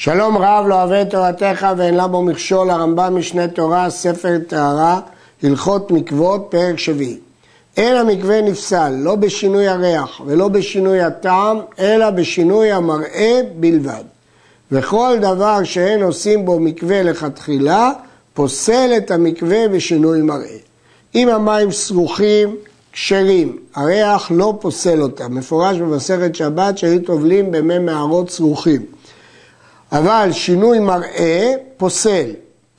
שלום רב לא אוהב את תורתך ואין לה בו מכשול, הרמב"ם משנה תורה, ספר טהרה, הלכות מקוות, פרק שביעי. אין המקווה נפסל, לא בשינוי הריח ולא בשינוי הטעם, אלא בשינוי המראה בלבד. וכל דבר שאין עושים בו מקווה לכתחילה, פוסל את המקווה בשינוי מראה. אם המים סרוחים, כשרים, הריח לא פוסל אותם, מפורש במסכת שבת שהיו טובלים במי מערות סרוחים. אבל שינוי מראה פוסל.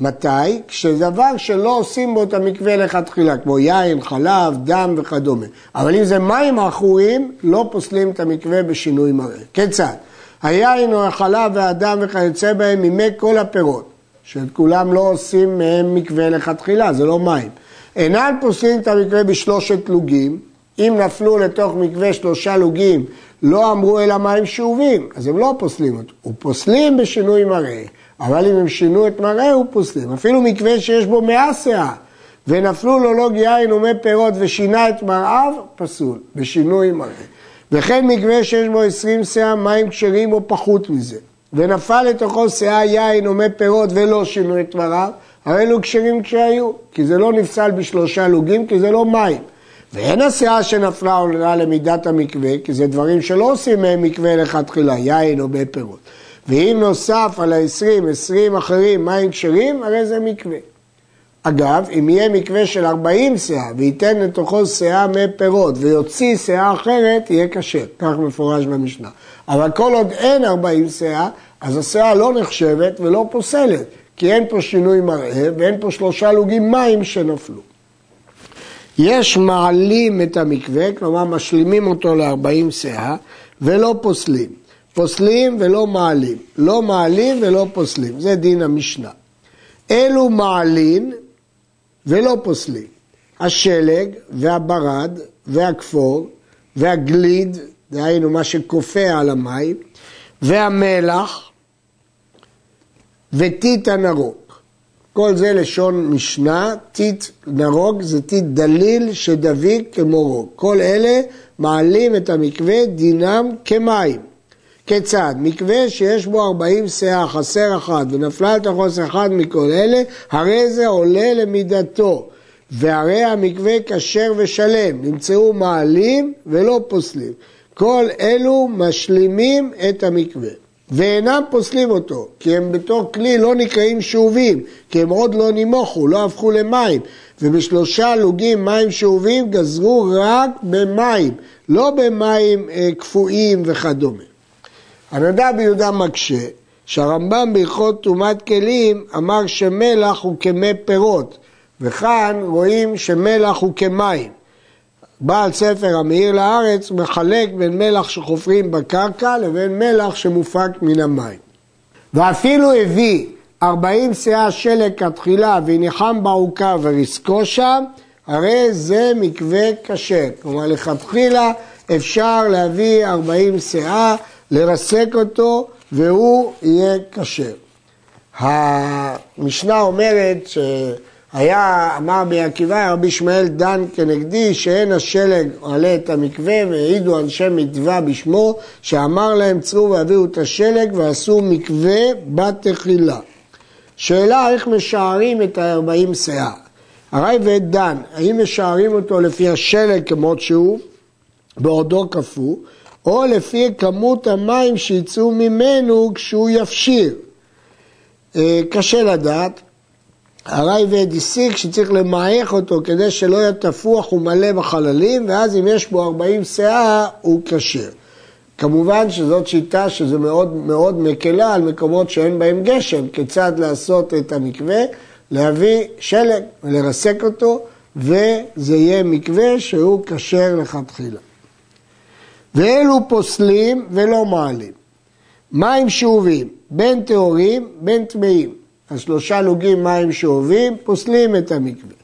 מתי? כשדבר שלא עושים בו את המקווה לכתחילה, כמו יין, חלב, דם וכדומה. אבל אם זה מים עכורים, לא פוסלים את המקווה בשינוי מראה. כיצד? היין או החלב והדם וכיוצא בהם מימי כל הפירות, שאת כולם לא עושים מהם מקווה לכתחילה, זה לא מים. אינן פוסלים את המקווה בשלושת לוגים, אם נפלו לתוך מקווה שלושה לוגים, לא אמרו אלא מים שאובים, אז הם לא פוסלים אותו. הוא פוסלים בשינוי מראה, אבל אם הם שינו את מראה, הוא פוסלים. אפילו מקווה שיש בו מאה שאה, ונפלו לו לוג יין ומי פירות ושינה את מראיו, פסול, בשינוי מראה. וכן מקווה שיש בו עשרים שאה מים כשרים או פחות מזה, ונפל לתוכו שאה יין ומי פירות ולא שינו את מראיו, הרי אלו כשרים כשהיו, כי זה לא נפסל בשלושה לוגים, כי זה לא מים. ואין השאה שנפלה עולה למידת המקווה, כי זה דברים שלא עושים מהם מקווה לכתחילה, יין או בפירות. ואם נוסף על ה-20, 20 אחרים מים כשרים, הרי זה מקווה. אגב, אם יהיה מקווה של 40 שאה וייתן לתוכו שאה מי פירות ויוציא שאה אחרת, יהיה כשר, כך מפורש במשנה. אבל כל עוד אין 40 שאה, אז השאה לא נחשבת ולא פוסלת, כי אין פה שינוי מראה ואין פה שלושה לוגים מים שנפלו. יש מעלים את המקווה, כלומר משלימים אותו ל-40 שאה, ולא פוסלים. פוסלים ולא מעלים. לא מעלים ולא פוסלים. זה דין המשנה. אלו מעלים ולא פוסלים. השלג והברד והכפור והגליד, דהיינו מה שכופה על המים, והמלח וטיט הנרוק. כל זה לשון משנה, טיט נרוג זה טיט דליל שדביק כמו רוג. כל אלה מעלים את המקווה דינם כמים. כיצד? מקווה שיש בו 40 שאה, חסר אחד, ונפלה את החוסר אחד מכל אלה, הרי זה עולה למידתו. והרי המקווה כשר ושלם, נמצאו מעלים ולא פוסלים. כל אלו משלימים את המקווה. ואינם פוסלים אותו, כי הם בתור כלי לא נקראים שאובים, כי הם עוד לא נימוכו, לא הפכו למים, ובשלושה לוגים מים שאובים גזרו רק במים, לא במים אה, קפואים וכדומה. הנדב ביהודה מקשה שהרמב"ם בהלכות טומאת כלים אמר שמלח הוא כמי פירות, וכאן רואים שמלח הוא כמים. בעל ספר המאיר לארץ מחלק בין מלח שחופרים בקרקע לבין מלח שמופק מן המים. ואפילו הביא ארבעים שאה שלג כתחילה והניחם בעוקה וריסקו שם, הרי זה מקווה כשר. כלומר לכתחילה אפשר להביא ארבעים שאה, לרסק אותו והוא יהיה כשר. המשנה אומרת ש... היה, אמר בי עקיבא, רבי ישמעאל דן כנגדי, שאין השלג עולה את המקווה, והעידו אנשי מצווה בשמו, שאמר להם צאו והביאו את השלג ועשו מקווה בתחילה. שאלה איך משערים את הארבעים שאה. הרי ואת דן, האם משערים אותו לפי השלג כמות שהוא, בעודו קפוא, או לפי כמות המים שיצאו ממנו כשהוא יפשיר. אה, קשה לדעת, הרי והדיסיק שצריך למעך אותו כדי שלא יהיה תפוח ומלא בחללים, ואז אם יש בו 40 שאה הוא כשר. כמובן שזאת שיטה שזה מאוד מאוד מקלה על מקומות שאין בהם גשם, כיצד לעשות את המקווה, להביא שלג ולרסק אותו, וזה יהיה מקווה שהוא כשר לכתחילה. ואלו פוסלים ולא מעלים. מים שאובים, בין טהורים בין טמאים. השלושה לוגים מים שאובים, פוסלים את המקווה.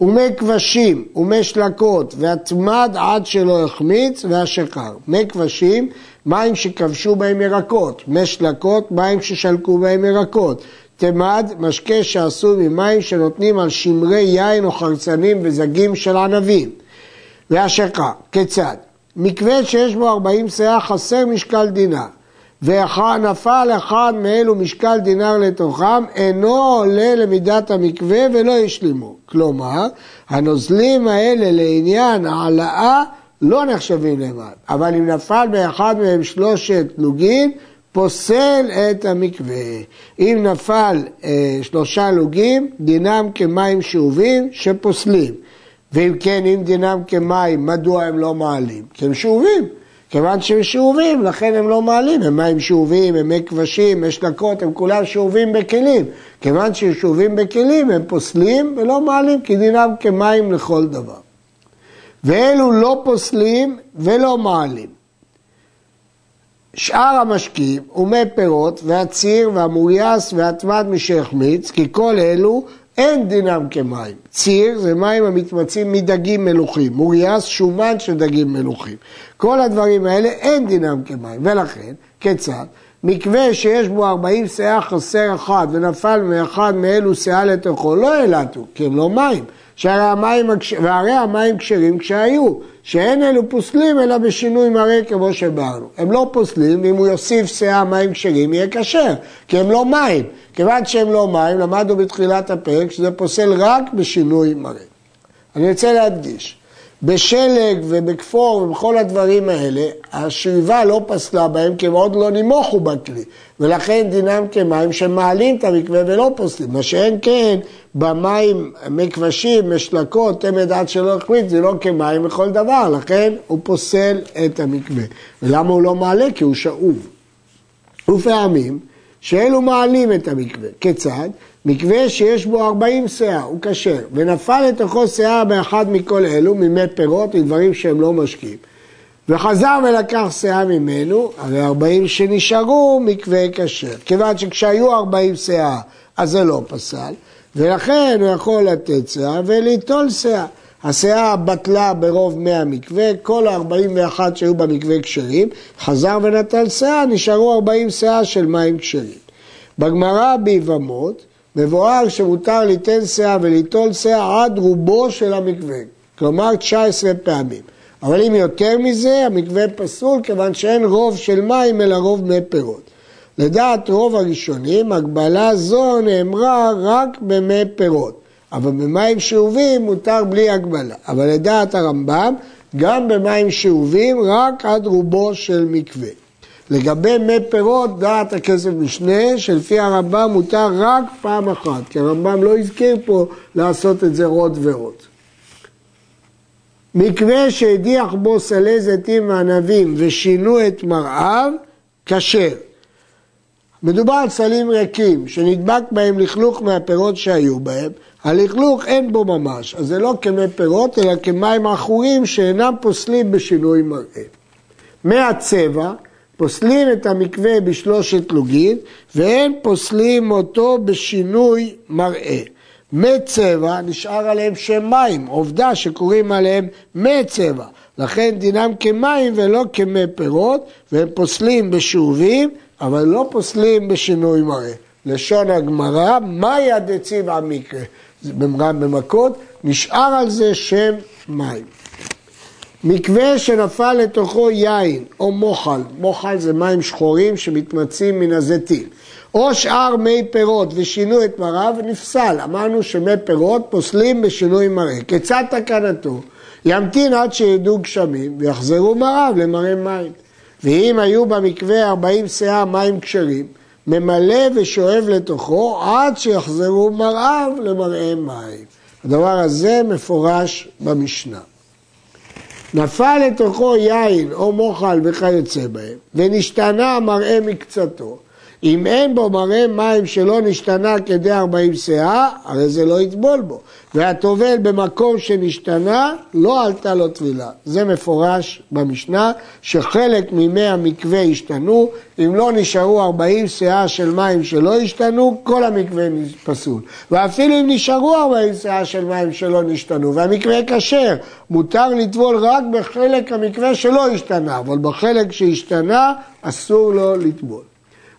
ומי כבשים ומי שלקות והתמד עד שלא יחמיץ והשקר. מי כבשים, מים שכבשו בהם ירקות. מי שלקות, מים ששלקו בהם ירקות. תמד, משקה שעשוי ממים שנותנים על שמרי יין או חרצנים וזגים של ענבים. והשקה, כיצד? מקווה שיש בו 40 שאה חסר משקל דינה. ונפל אחד מאלו משקל דינר לתוכם, אינו עולה למידת המקווה ולא ישלימו. כלומר, הנוזלים האלה לעניין העלאה לא נחשבים למעלה, אבל אם נפל באחד מהם שלושת לוגים, פוסל את המקווה. אם נפל אה, שלושה לוגים, דינם כמים שאובים שפוסלים. ואם כן, אם דינם כמים, מדוע הם לא מעלים? כי הם שאובים. כיוון שהם שאובים, לכן הם לא מעלים, הם מים שאובים, הם מי כבשים, יש לקות, הם כולם שאובים בכלים. כיוון שהם שאובים בכלים, הם פוסלים ולא מעלים, כי דינם כמים לכל דבר. ואלו לא פוסלים ולא מעלים. שאר המשקים ומי פירות והציר והמורייס והתמד משחמיץ, כי כל אלו אין דינם כמים. ציר זה מים המתמצים מדגים מלוכים, מורייס שומן של דגים מלוכים. כל הדברים האלה אין דינם כמים, ולכן, כיצד? מקווה שיש בו 40 שאה חסר אחד ונפל מאחד מאלו שאה לתוכו, לא העלתו, כי הם לא מים. שהרי המים, והרי המים כשרים כשהיו, שאין אלו פוסלים אלא בשינוי מראה כמו שבאנו. הם לא פוסלים, ואם הוא יוסיף שאה מים כשרים יהיה כשר, כי הם לא מים. כיוון שהם לא מים, למדנו בתחילת הפרק שזה פוסל רק בשינוי מראה. אני רוצה להדגיש, בשלג ובכפור ובכל הדברים האלה, השאיבה לא פסלה בהם כי הם עוד לא נימוכו בכלי, ולכן דינם כמים שמעלים את המקווה ולא פוסלים. מה שאין כן, במים מקוושים, משלקות, תמד עד שלא החמיץ, זה לא כמים לכל דבר, לכן הוא פוסל את המקווה. ולמה הוא לא מעלה? כי הוא שאוב. ופעמים שאלו מעלים את המקווה. כיצד? מקווה שיש בו 40 שאה, הוא כשר, ונפל לתוכו שאה באחד מכל אלו, ממי פירות ודברים שהם לא משקים. וחזר ולקח שאה ממנו, הרי 40 שנשארו מקווה כשר. כיוון שכשהיו 40 שאה, אז זה לא פסל, ולכן הוא יכול לתת שאה וליטול שאה. השאה בטלה ברוב מי המקווה, כל ה-41 שהיו במקווה כשרים, חזר ונטל שאה, נשארו 40 שאה של מים כשרים. בגמרא ביבמות, מבואר שמותר ליתן שאה וליטול שאה עד רובו של המקווה, כלומר 19 פעמים. אבל אם יותר מזה, המקווה פסול כיוון שאין רוב של מים אלא רוב מי פירות. לדעת רוב הראשונים, הגבלה זו נאמרה רק במי פירות, אבל במים שאובים מותר בלי הגבלה. אבל לדעת הרמב"ם, גם במים שאובים רק עד רובו של מקווה. לגבי מי פירות, דעת הכסף משנה, שלפי הרמב"ם מותר רק פעם אחת, כי הרמב"ם לא הזכיר פה לעשות את זה עוד ועוד. מקווה שהדיח בו סלי זיתים וענבים ושינו את מרעיו, כשר. מדובר על סלים ריקים, שנדבק בהם לכלוך מהפירות שהיו בהם, הלכלוך אין בו ממש, אז זה לא כמי פירות, אלא כמים עכורים שאינם פוסלים בשינוי מראה. מהצבע, פוסלים את המקווה בשלושת לוגים, ואין פוסלים אותו בשינוי מראה. מי צבע נשאר עליהם שם מים, עובדה שקוראים עליהם מי צבע, לכן דינם כמים ולא כמי פירות, והם פוסלים בשובים, אבל לא פוסלים בשינוי מראה. לשון הגמרא, מאי הדציב המקרה, במכות, נשאר על זה שם מים. מקווה שנפל לתוכו יין או מוחל, מוחל זה מים שחורים שמתמצים מן הזיתים, או שאר מי פירות ושינו את מראה ונפסל. אמרנו שמי פירות פוסלים בשינוי מראה. כיצד תקנתו? ימתין עד שידעו גשמים ויחזרו מראה למראה מים. ואם היו במקווה ארבעים שאה מים כשרים, ממלא ושואב לתוכו עד שיחזרו מראיו למראה מים. הדבר הזה מפורש במשנה. נפל לתוכו יין או מוחל וכיוצא בהם, ונשתנה המראה מקצתו. אם אין בו מראה מים שלא נשתנה כדי ארבעים שאה, הרי זה לא יטבול בו. והטובל במקום שנשתנה, לא עלתה לו טבילה. זה מפורש במשנה, שחלק ממי המקווה השתנו, אם לא נשארו ארבעים שאה של מים שלא השתנו, כל המקווה פסול. ואפילו אם נשארו ארבעים שאה של מים שלא נשתנו, והמקווה כשר, מותר לטבול רק בחלק המקווה שלא השתנה, אבל בחלק שהשתנה, אסור לו לטבול.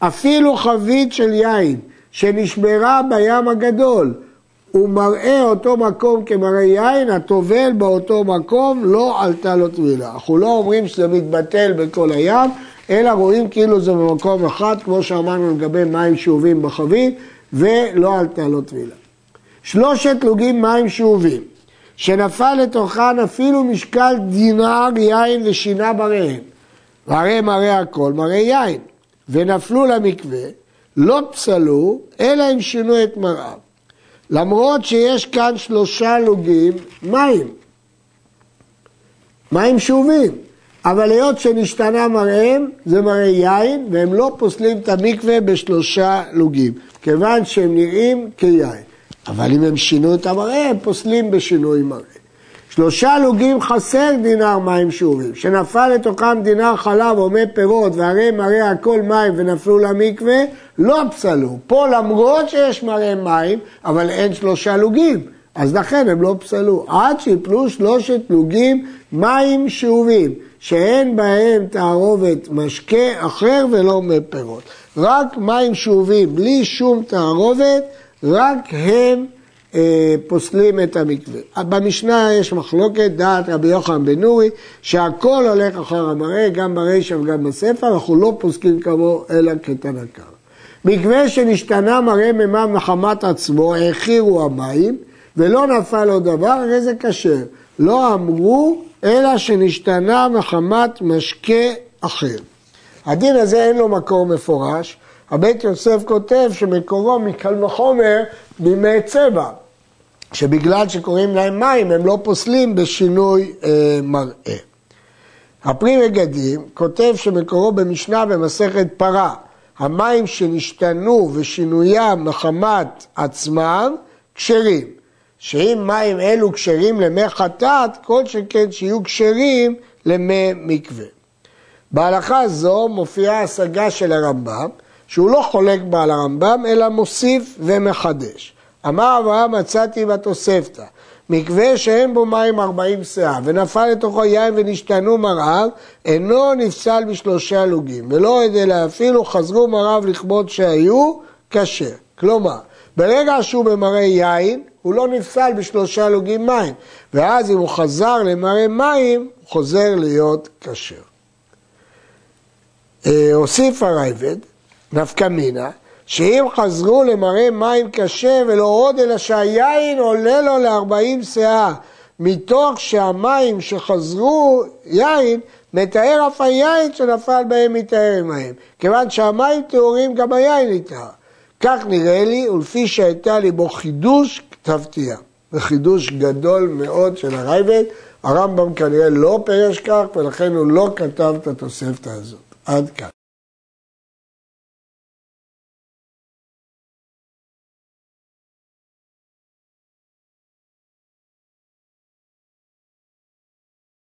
אפילו חבית של יין שנשברה בים הגדול, הוא מראה אותו מקום כמראה יין, הטובל באותו מקום לא עלתה לו טבילה. אנחנו לא אומרים שזה מתבטל בכל הים, אלא רואים כאילו זה במקום אחד, כמו שאמרנו לגבי מים שאובים בחבית, ולא על תעלות טבילה. שלושת לוגים מים שאובים, שנפל לתוכן אפילו משקל דינר יין ושינה בריהם, והרי מראה הכל מראה יין, ונפלו למקווה, לא פסלו, אלא אם שינו את מראיו. למרות שיש כאן שלושה לוגים מים, מים שאובים, אבל היות שנשתנה מראיהם, זה מראה יין, והם לא פוסלים את המקווה בשלושה לוגים, כיוון שהם נראים כיין. אבל אם הם שינו את המראה, הם פוסלים בשינוי מראה. שלושה לוגים חסר דינר מים שאובים, שנפל לתוכם דינר חלב או מי פירות והרי מראה הכל מים ונפלו למקווה, לא פסלו. פה למרות שיש מראה מים, אבל אין שלושה לוגים, אז לכן הם לא פסלו. עד שיפלו שלושת לוגים מים שאובים, שאין בהם תערובת משקה אחר ולא מי פירות. רק מים שאובים בלי שום תערובת, רק הם פוסלים את המקווה. במשנה יש מחלוקת דעת רבי יוחנן בן נורי שהכל הולך אחר המראה, גם ברישא וגם בספר, אנחנו לא פוסקים כמוהו אלא כתנא קרא. מקווה שנשתנה מראה מימיו מחמת עצמו, העכירו המים ולא נפל לו דבר, הרי זה כשר. לא אמרו אלא שנשתנה מחמת משקה אחר. הדין הזה אין לו מקור מפורש, הבית יוסף כותב שמקורו מקל וחומר בימי צבע, שבגלל שקוראים להם מים הם לא פוסלים בשינוי אה, מראה. הפרי מגדים כותב שמקורו במשנה במסכת פרה, המים שנשתנו ושינוים מחמת עצמם כשרים, שאם מים אלו כשרים למי חטאת, כל שכן שיהיו כשרים למי מקווה. בהלכה זו מופיעה השגה של הרמב"ם, שהוא לא חולק בה על הרמב"ם, אלא מוסיף ומחדש. אמר אברהם מצאתי בתוספתא, מקווה שאין בו מים ארבעים שאה, ונפל לתוכו יין ונשתנו מרעיו, אינו נפסל בשלושה לוגים, ולא אלא אפילו חזרו מרעיו לכבוד שהיו, כשר. כלומר, ברגע שהוא במראה יין, הוא לא נפסל בשלושה לוגים מים, ואז אם הוא חזר למראה מים, הוא חוזר להיות כשר. אה, הוסיף הרייבד, נפקא מינה, שאם חזרו למראה מים קשה ולא עוד, אלא שהיין עולה לו לארבעים שאה, מתוך שהמים שחזרו יין, מתאר אף היין שנפל בהם מתאר עמהם. כיוון שהמים טהורים גם היין נטהר. כך נראה לי, ולפי שהייתה לי בו חידוש, כתבתיה. וחידוש גדול מאוד של הרייבד. הרמב"ם כנראה לא פירש כך, ולכן הוא לא כתב את התוספתא הזאת. עד כאן.